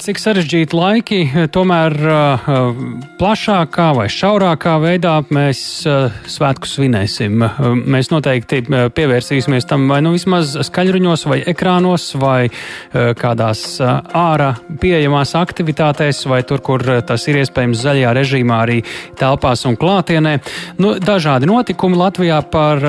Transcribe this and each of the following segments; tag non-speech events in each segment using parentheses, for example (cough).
Cik sarežģīti laiki, tomēr uh, plašākā vai šaurākā veidā mēs uh, svētku svinēsim. Uh, mēs noteikti pievērsīsimies tam vai nu vismaz skaļruņos, vai ekrānos, vai kādās ārā pieejamās aktivitātēs, vai tur, kur tas ir iespējams zaļajā režīmā, arī telpās un klātienē. Nu, dažādi notikumi Latvijā par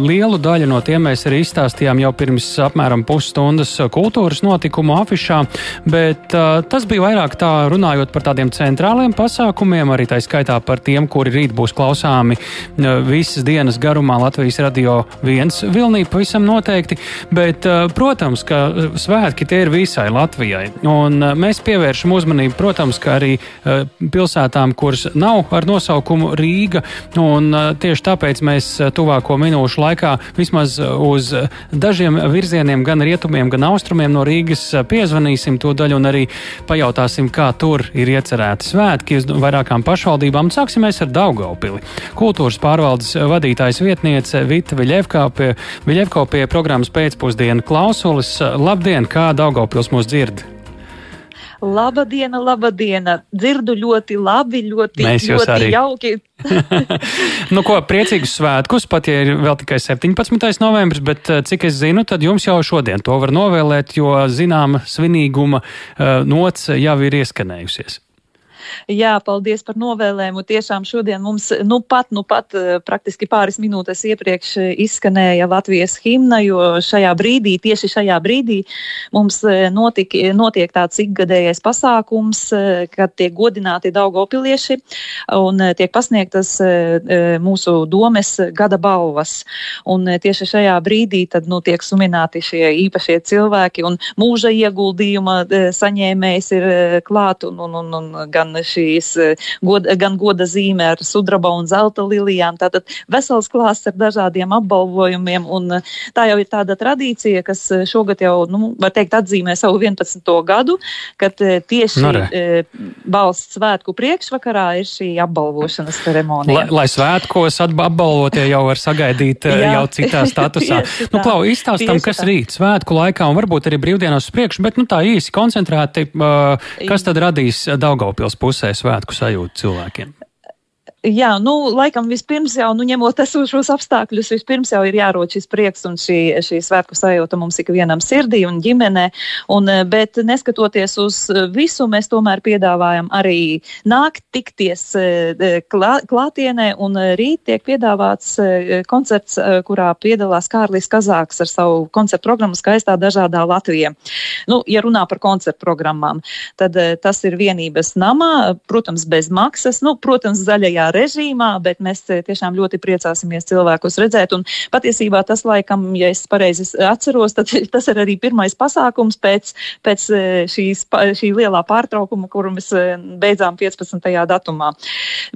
lielu daļu no tiem mēs arī izstāstījām jau pirms apmēram pusstundas kultūras notikumu afišā, bet tas bija vairāk tā runājot par tādiem centrāliem pasākumiem, arī tā skaitā par tiem, kuri rīt būs klausāmi visas dienas garumā Latvijas radio viens vilnī pavisam noteikti. Bet, protams, ka svētki tie ir visai Latvijai. Un mēs pievēršam uzmanību, protams, ka arī pilsētām, kuras nav ar nosaukumu Rīga. Un tieši tāpēc mēs tuvāko minūšu laikā vismaz uz dažiem virzieniem, gan rietumiem, gan austrumiem no Rīgas piezvanīsim to daļu un arī pajautāsim, kā tur ir iecerēti svētki uz vairākām pašvaldībām. Sāksimies ar Daugaupili. Kultūras pārvaldes vadītājs vietniece Vita Viļevkā pie, Viļevko pie programmas pēcpusdienu klausulis. Labdien, kā Daugaupils mūs dzird? Laba diena, laba diena. Dzirdu ļoti labi, ļoti, ļoti arī. jauki. (laughs) (laughs) nu, ko, priecīgus svētkus, pat ja ir vēl tikai 17. novembris, bet cik es zinu, tad jums jau šodien to var novēlēt, jo zināma svinīguma uh, nots jau ir ieskanējusies. Jā, paldies par novēlējumu. Tiešām šodien mums, nu pat, nu pat eh, praktiski pāris minūtes iepriekš eh, izskanēja Latvijas himna, jo šajā brīdī, tieši šajā brīdī mums eh, notik, notiek tāds ikgadējais pasākums, kad tiek godināti daugopilieši un tiek pasniegtas mūsu domes gada balvas. Un tieši šajā brīdī tad, nu, tiek sumināti šie īpašie cilvēki un mūža ieguldījuma saņēmējs ir klāt un, un, un, un gan šīs eh, goda, gan goda zīme ar sudraba un zelta lilijām. Tātad vesels klāsts ar dažādiem apbalvojumiem, un eh, tā jau ir tāda tradīcija, kas eh, šogad jau, nu, var teikt, atzīmē savu 11. gadu, kad tieši Nore. Nu valsts svētku priekšvakarā ir šī apbalvošanas ceremonija. Lai, lai svētkos apbalvotie jau var sagaidīt Jā. jau citā (laughs) statusā. nu, Klau, izstāstam, kas tā. rīt svētku laikā un varbūt arī brīvdienos uz priekšu, bet nu tā īsi koncentrēti, kas tad radīs Daugaupils pusē? Pusē svētku sajūtu cilvēkiem? Jā, nu, laikam vispirms jau, nu, ņemot esošos apstākļus, vispirms jau ir jārot šis prieks un šī, šī svētku sajūta mums ikvienam sirdī un ģimenē, un, eh, bet neskatoties uz visu, mēs tomēr piedāvājam arī nākt tikties eh, klā, klātienē, un rīt tiek piedāvāts eh, koncerts, kurā piedalās Kārlis Kazāks ar savu koncertu programmu Skaistā dažādā Latvijā. Nu, ja runā par koncertu programmām, tad tas ir vienības namā, protams, bez maksas, nu, protams, zaļajā režīmā, bet mēs eh, tiešām ļoti priecāsimies cilvēkus redzēt. Un patiesībā tas, laikam, ja es pareizi atceros, tad (laughs) tas ir arī pirmais pasākums pēc, pēc eh, šīs, šī lielā pārtraukuma, kuru mēs eh, beidzām 15. datumā.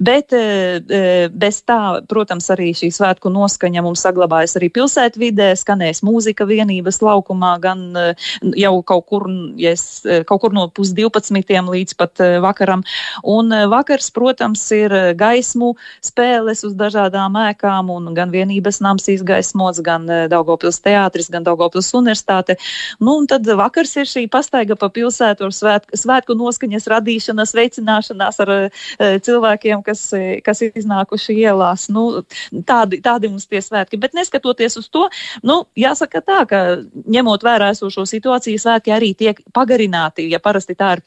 Bet bez tā, protams, arī šī svētku noskaņa mums saglabājas arī pilsētvidē, skanēs mūzika vienības laukumā, gan jau kaut kur, ja es, kaut kur no pus 12. līdz pat vakaram. Un vakars, protams, ir gaismu spēles uz dažādām ēkām, un gan vienības nams izgaismots, gan eh, Daugopils teātris, gan Daugopils universitāte. Nu, un tad vakars ir šī pastaiga pa pilsētu ar svētku, svētku noskaņas radīšanas, veicināšanās ar uh, cilvēkiem, kas, kas iznākuši ielās. Nu, tādi, tādi mums tie svētki. Bet neskatoties uz to, nu, jāsaka tā, ka ņemot vērā esošo situāciju, svētki arī tiek pagarināti, ja parasti tā ir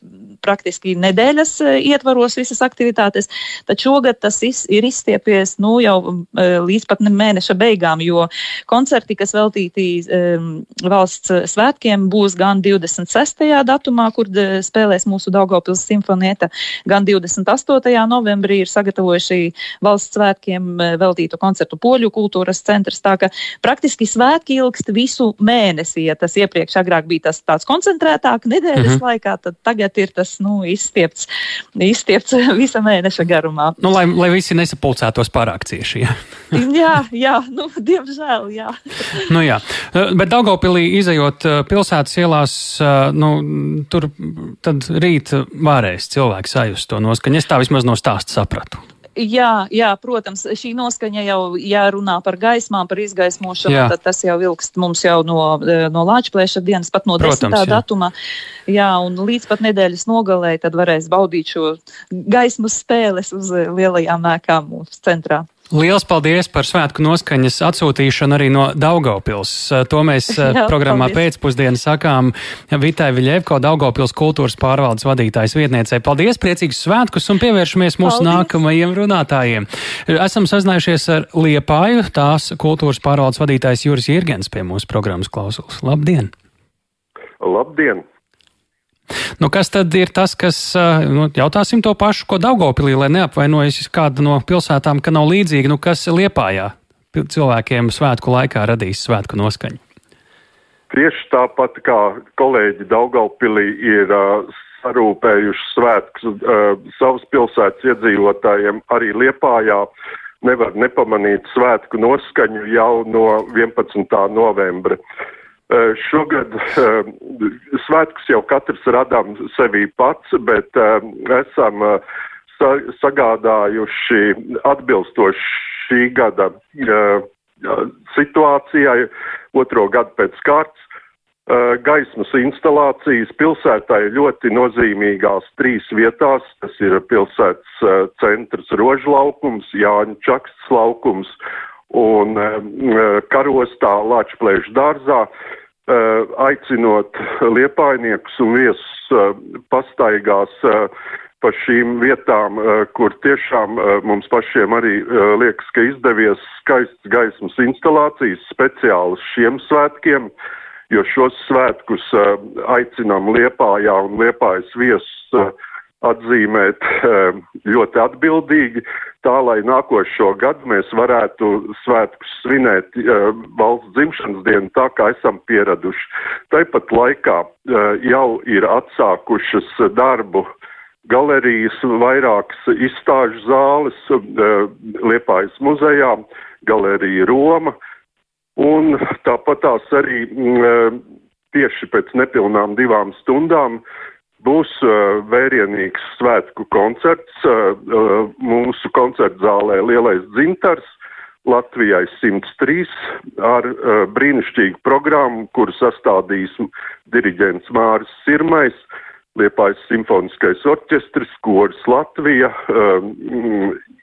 praktiski nedēļas ietvaros visas aktivitātes, tad šogad tas iz, ir izstiepies nu, jau e, līdz pat mēneša beigām, jo koncerti, kas veltīti um, valsts svētkiem, būs gan 26. datumā, kur spēlēs mūsu Daugopils simfonieta, gan 28. novembrī ir sagatavojuši valsts svētkiem e, veltītu koncertu Poļu kultūras centrs. Tā ka praktiski svētki ilgst visu mēnesi, ja tas iepriekš agrāk bija tas tāds koncentrētāk nedēļas mm -hmm. laikā, tad tagad ir tas, nu, izstiepts, izstiepts (laughs) visa mēneša garumā. Nu, lai, lai visi nesapulcētos pārāk cieši. Ja? (laughs) jā, jā, nu, diemžēl, jā. (laughs) nu, jā. Bet Daugopilī izējot uh, pilsētas ielās, uh, nu, tur tad rīt varēs cilvēki sajust to noskaņu. Es tā vismaz no stāsta sapratu. Jā, jā, protams, šī noskaņa jau, ja runā par gaismām, par izgaismošanu, jā. tad tas jau ilgst mums jau no, eh, no Lāčplēša dienas, pat no protams, 10. Jā. datuma. Jā, un līdz pat nedēļas nogalē tad varēs baudīt šo gaismas spēles uz eh, lielajām mēkām mūsu centrā. Liels paldies par svētku noskaņas atsūtīšanu arī no Daugavpils. To mēs (laughs) Jā, programmā paldies. pēcpusdienā sakām Vitai Viļevko, Daugavpils kultūras pārvaldes vadītājs vietniecei. Paldies, priecīgus svētkus un pievēršamies mūsu paldies. nākamajiem runātājiem. Esam sazinājušies ar Liepāju, tās kultūras pārvaldes vadītājs Juris Jirgens pie mūsu programmas klausulas. Labdien! Labdien! Nu, kas tad ir tas, kas, nu, jautāsim to pašu, ko Daugopilī, lai neapvainojas kāda no pilsētām, ka nav līdzīga, nu, kas Liepājā cilvēkiem svētku laikā radīs svētku noskaņu? Tieši tāpat kā kolēģi Daugopilī ir uh, sarūpējuši svētkus uh, savas pilsētas iedzīvotājiem, arī Liepājā nevar nepamanīt svētku noskaņu jau no 11. novembra. Uh, Eh, šogad uh, svētkus jau katrs radām sevī pats, bet uh, esam uh, sa sagādājuši atbilstoši šī gada situācijai otro gadu pēc kārtas. Gaismas instalācijas pilsētai ļoti nozīmīgās trīs vietās. Tas ir pilsētas centrs Rožlaukums, Jāņa Čaksts laukums un karostā Lāčplēšu dārzā. Eh, aicinot liepainiekus un viesus eh, pastaigās eh, pa šīm vietām, kur tiešām mums pašiem arī liekas, ka izdevies skaists gaismas instalācijas speciālas šiem svētkiem, jo šos svētkus aicinām Liepājā un Liepājas viesus atzīmēt eh, ļoti atbildīgi, tā lai nākošo gadu mēs varētu svētkus svinēt eh, valsts dzimšanas dienu tā, kā esam pieraduši. Tāpat laikā eh, jau ir atsākušas darbu galerijas, vairākas izstāžu zāles, Liepājas muzejā, galerija Roma, un tāpat tās arī tieši pēc nepilnām divām stundām Būs uh, vērienīgs svētku koncerts uh, uh, mūsu koncerta zālē Lielais dzintars Latvijai 103 ar uh, brīnišķīgu programmu, kuru sastādīs diriģents Māris Sirmais, Liepājas simfoniskais orķestris, koris Latvija, uh,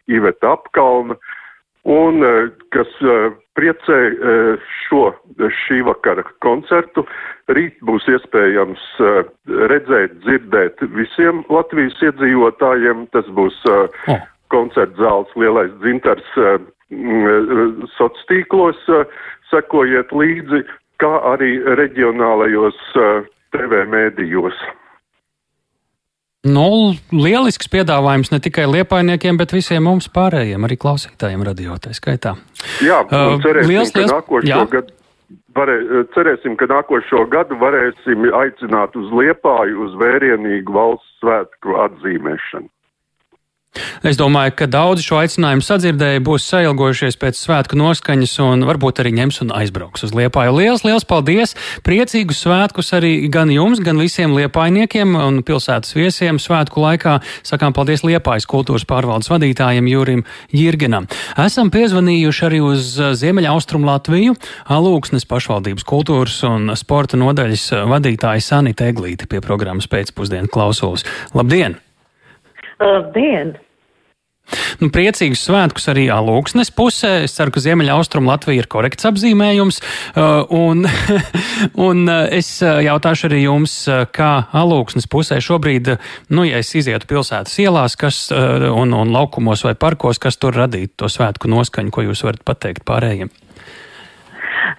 Iveta Apkalna. Uh, un eh, kas eh, priecē eh, šo šī vakara koncertu. Rīt būs iespējams redzēt, dzirdēt visiem Latvijas iedzīvotājiem. Tas būs oh. koncerts zāles lielais dzintars sociālos tīklos. Sekojiet līdzi, kā arī reģionālajos TV mēdījos. Nu, lielisks piedāvājums ne tikai liepainiekiem, bet visiem mums pārējiem, arī klausītājiem radiotai skaitā. Jā, uh, cerēsim, liels, liels, nākošo jā. gadu. Varē, cerēsim, ka nākošo gadu varēsim aicināt uz Liepāju uz vērienīgu valsts svētku atzīmēšanu. Es domāju, ka daudzi šo aicinājumu sadzirdēja, būs sailgojušies pēc svētku noskaņas un varbūt arī ņems un aizbrauks uz Liepāju. Liels, liels paldies! Priecīgus svētkus arī gan jums, gan visiem liepainiekiem un pilsētas viesiem svētku laikā. Sakām paldies Liepājas kultūras pārvaldes vadītājiem Jūrim Jirgenam. Esam piezvanījuši arī uz Ziemeļa Austrum Latviju, Alūksnes pašvaldības kultūras un sporta nodaļas vadītāju Sanita Eglīti pie programmas pēcpusdienu klausulas. Labdien! Labdien! Nu, priecīgus svētkus arī Alūksnes pusē. Es ceru, ka Ziemeļa Austrum Latvija ir korekts apzīmējums. Uh, un, (laughs) un uh, es uh, jautāšu arī jums, kā Alūksnes pusē šobrīd, nu, ja es izietu pilsētas ielās kas, un, un laukumos vai parkos, kas tur radītu to svētku noskaņu, ko jūs varat pateikt pārējiem?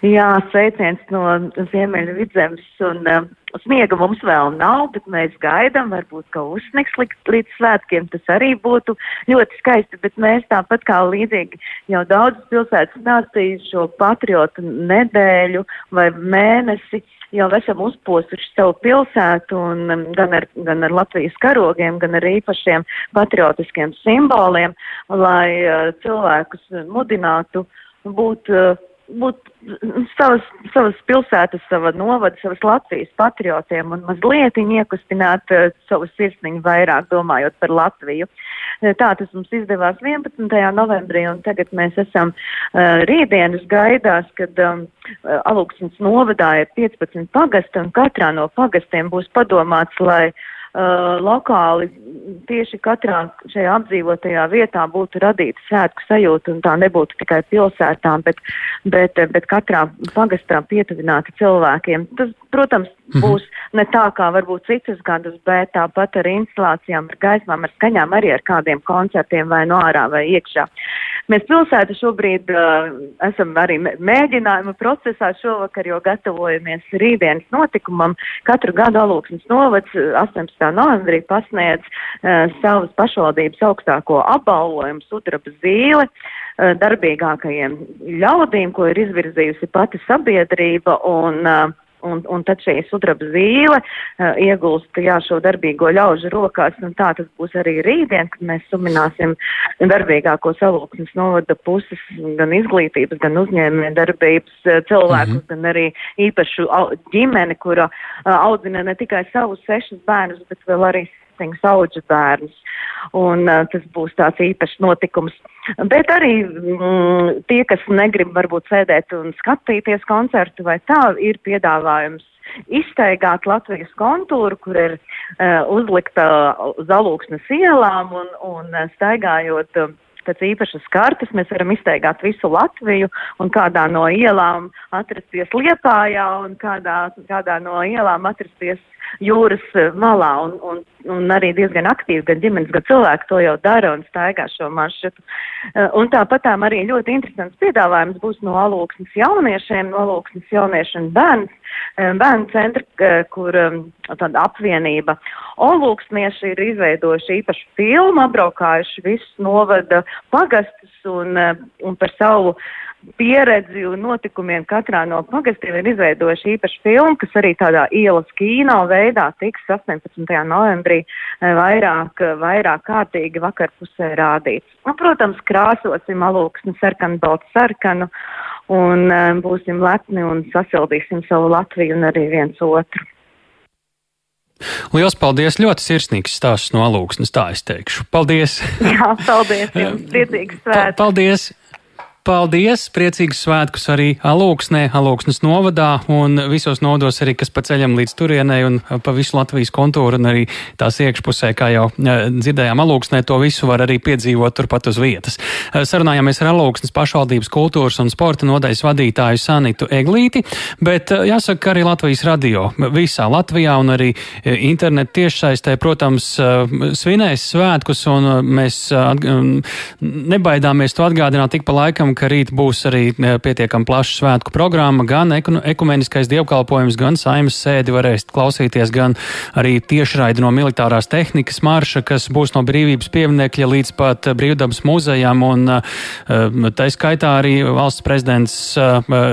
Jā, sveiciens no Ziemeļa vidzemes un uh, sniega mums vēl nav, bet mēs gaidām, varbūt, ka uzsniks līdz svētkiem, tas arī būtu ļoti skaisti, bet mēs tāpat kā līdzīgi jau daudz pilsētas stāstīju šo patriotu nedēļu vai mēnesi, jau esam uzposuši savu pilsētu un um, gan ar, gan ar Latvijas karogiem, gan ar īpašiem patriotiskiem simboliem, lai uh, cilvēkus mudinātu būt uh, būt savas, savas pilsētas, sava novada, savas Latvijas patriotiem un mazliet iekustināt uh, savu sirsniņu vairāk domājot par Latviju. Uh, tā tas mums izdevās 11. novembrī un tagad mēs esam uh, rītdienas gaidās, kad um, Alūksnes novadā ir 15 pagasti un katrā no pagastiem būs padomāts, lai uh, uh, lokāli tieši katrā šajā apdzīvotajā vietā būtu radīta svētku sajūta un tā nebūtu tikai pilsētām, bet, bet, bet katrā pagastā pietuvināta cilvēkiem. Tas, protams, mhm. būs ne tā kā varbūt citus gadus, bet tāpat ar instalācijām, ar gaismām, ar skaņām, arī ar kādiem koncertiem vai no ārā vai iekšā. Mēs pilsēta šobrīd uh, esam arī mēģinājuma procesā šovakar, jo gatavojamies rītdienas notikumam. Katru gadu Alūksnes novads 18. novembrī pasniedz uh, savas pašvaldības augstāko apbalvojumu sudraba zīli uh, darbīgākajiem ļaudīm, ko ir izvirzījusi pati sabiedrība. Un, uh, un, un tad šī sudraba zīle uh, iegulst jā, šo darbīgo ļaužu rokās, un tā tas būs arī rītdien, kad mēs sumināsim darbīgāko salūksnes novada puses, gan izglītības, gan uzņēmē darbības uh, cilvēkus, mm -hmm. gan arī īpašu ģimeni, kura uh, audzina ne tikai savus sešus bērnus, bet vēl arī septiņus auģu bērnus. Un uh, tas būs tāds īpašs notikums. Bet arī mm, tie, kas negrib varbūt sēdēt un skatīties koncertu vai tā, ir piedāvājums izstaigāt Latvijas kontūru, kur ir uh, uzlikta uz alūksnes ielām un, un uh, staigājot. Uh, pēc īpašas kartes mēs varam izteigāt visu Latviju un kādā no ielām atrasties Liepājā un kādā, kādā no ielām atrasties jūras eh, malā, un, un, un arī diezgan aktīvi gan ģimenes, gan cilvēki to jau dara un staigā šo maršrutu. Eh, un tāpatām arī ļoti interesants piedāvājums būs no alūksnes jauniešiem, no alūksnes jauniešu un bērns, eh, bērnu centra, kur tāda apvienība. Olūksnieši ir izveidojuši īpašu filmu, apbraukājuši visus novada pagastus un, un par savu pieredzi un notikumiem katrā no pagastiem ir izveidojuši īpašu filmu, kas arī tādā ielas kīno veidā tiks 18. novembrī eh, vairāk, vairāk kārtīgi vakarpusē rādīts. Un, protams, krāsosim alūksni sarkanu, baltu sarkanu un um, būsim lepni un sasildīsim savu Latviju un arī viens otru. Lielas paldies! Ļoti sirsnīgs stāsts no alūksnes, tā es teikšu. Paldies! Jā, paldies! Jums (laughs) priecīgs svēts! Paldies! Paldies! Priecīgus svētkus arī Alūksnē, Alūksnes novadā un visos nodos arī, kas pa ceļam līdz turienei un pa visu Latvijas kontūru un arī tās iekšpusē, kā jau dzirdējām Alūksnē, to visu var arī piedzīvot turpat uz vietas. Sarunājāmies ar Alūksnes pašvaldības kultūras un sporta nodaļas vadītāju Sanitu Eglīti, bet jāsaka, ka arī Latvijas radio visā Latvijā un arī internet tiešsaistē, protams, svinēs svētkus un mēs nebaidāmies to atgādināt tik pa laikam, ka rīt būs arī e, pietiekami plaša svētku programma, gan ekumeniskais dievkalpojums, gan saimas sēdi varēs klausīties, gan arī tiešraidi no militārās tehnikas marša, kas būs no brīvības pieminekļa līdz pat brīvdabas muzejam, un e, tā skaitā arī valsts prezidents e,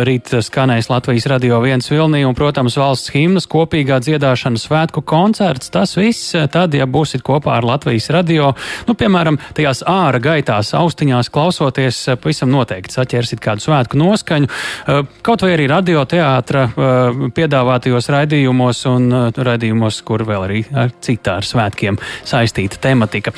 rīt skanēs Latvijas radio viens vilnī, un, protams, valsts himnas kopīgā dziedāšana svētku koncerts, tas viss tad, ja būsit kopā ar Latvijas radio, nu, piemēram, tajās āra gaitās austiņās klausoties, pavisam noteikti noteikti saķersit kādu svētku noskaņu. Eh, kaut vai arī radioteātra eh, piedāvātajos raidījumos un eh, raidījumos, kur vēl arī ar citā ar svētkiem saistīta tematika.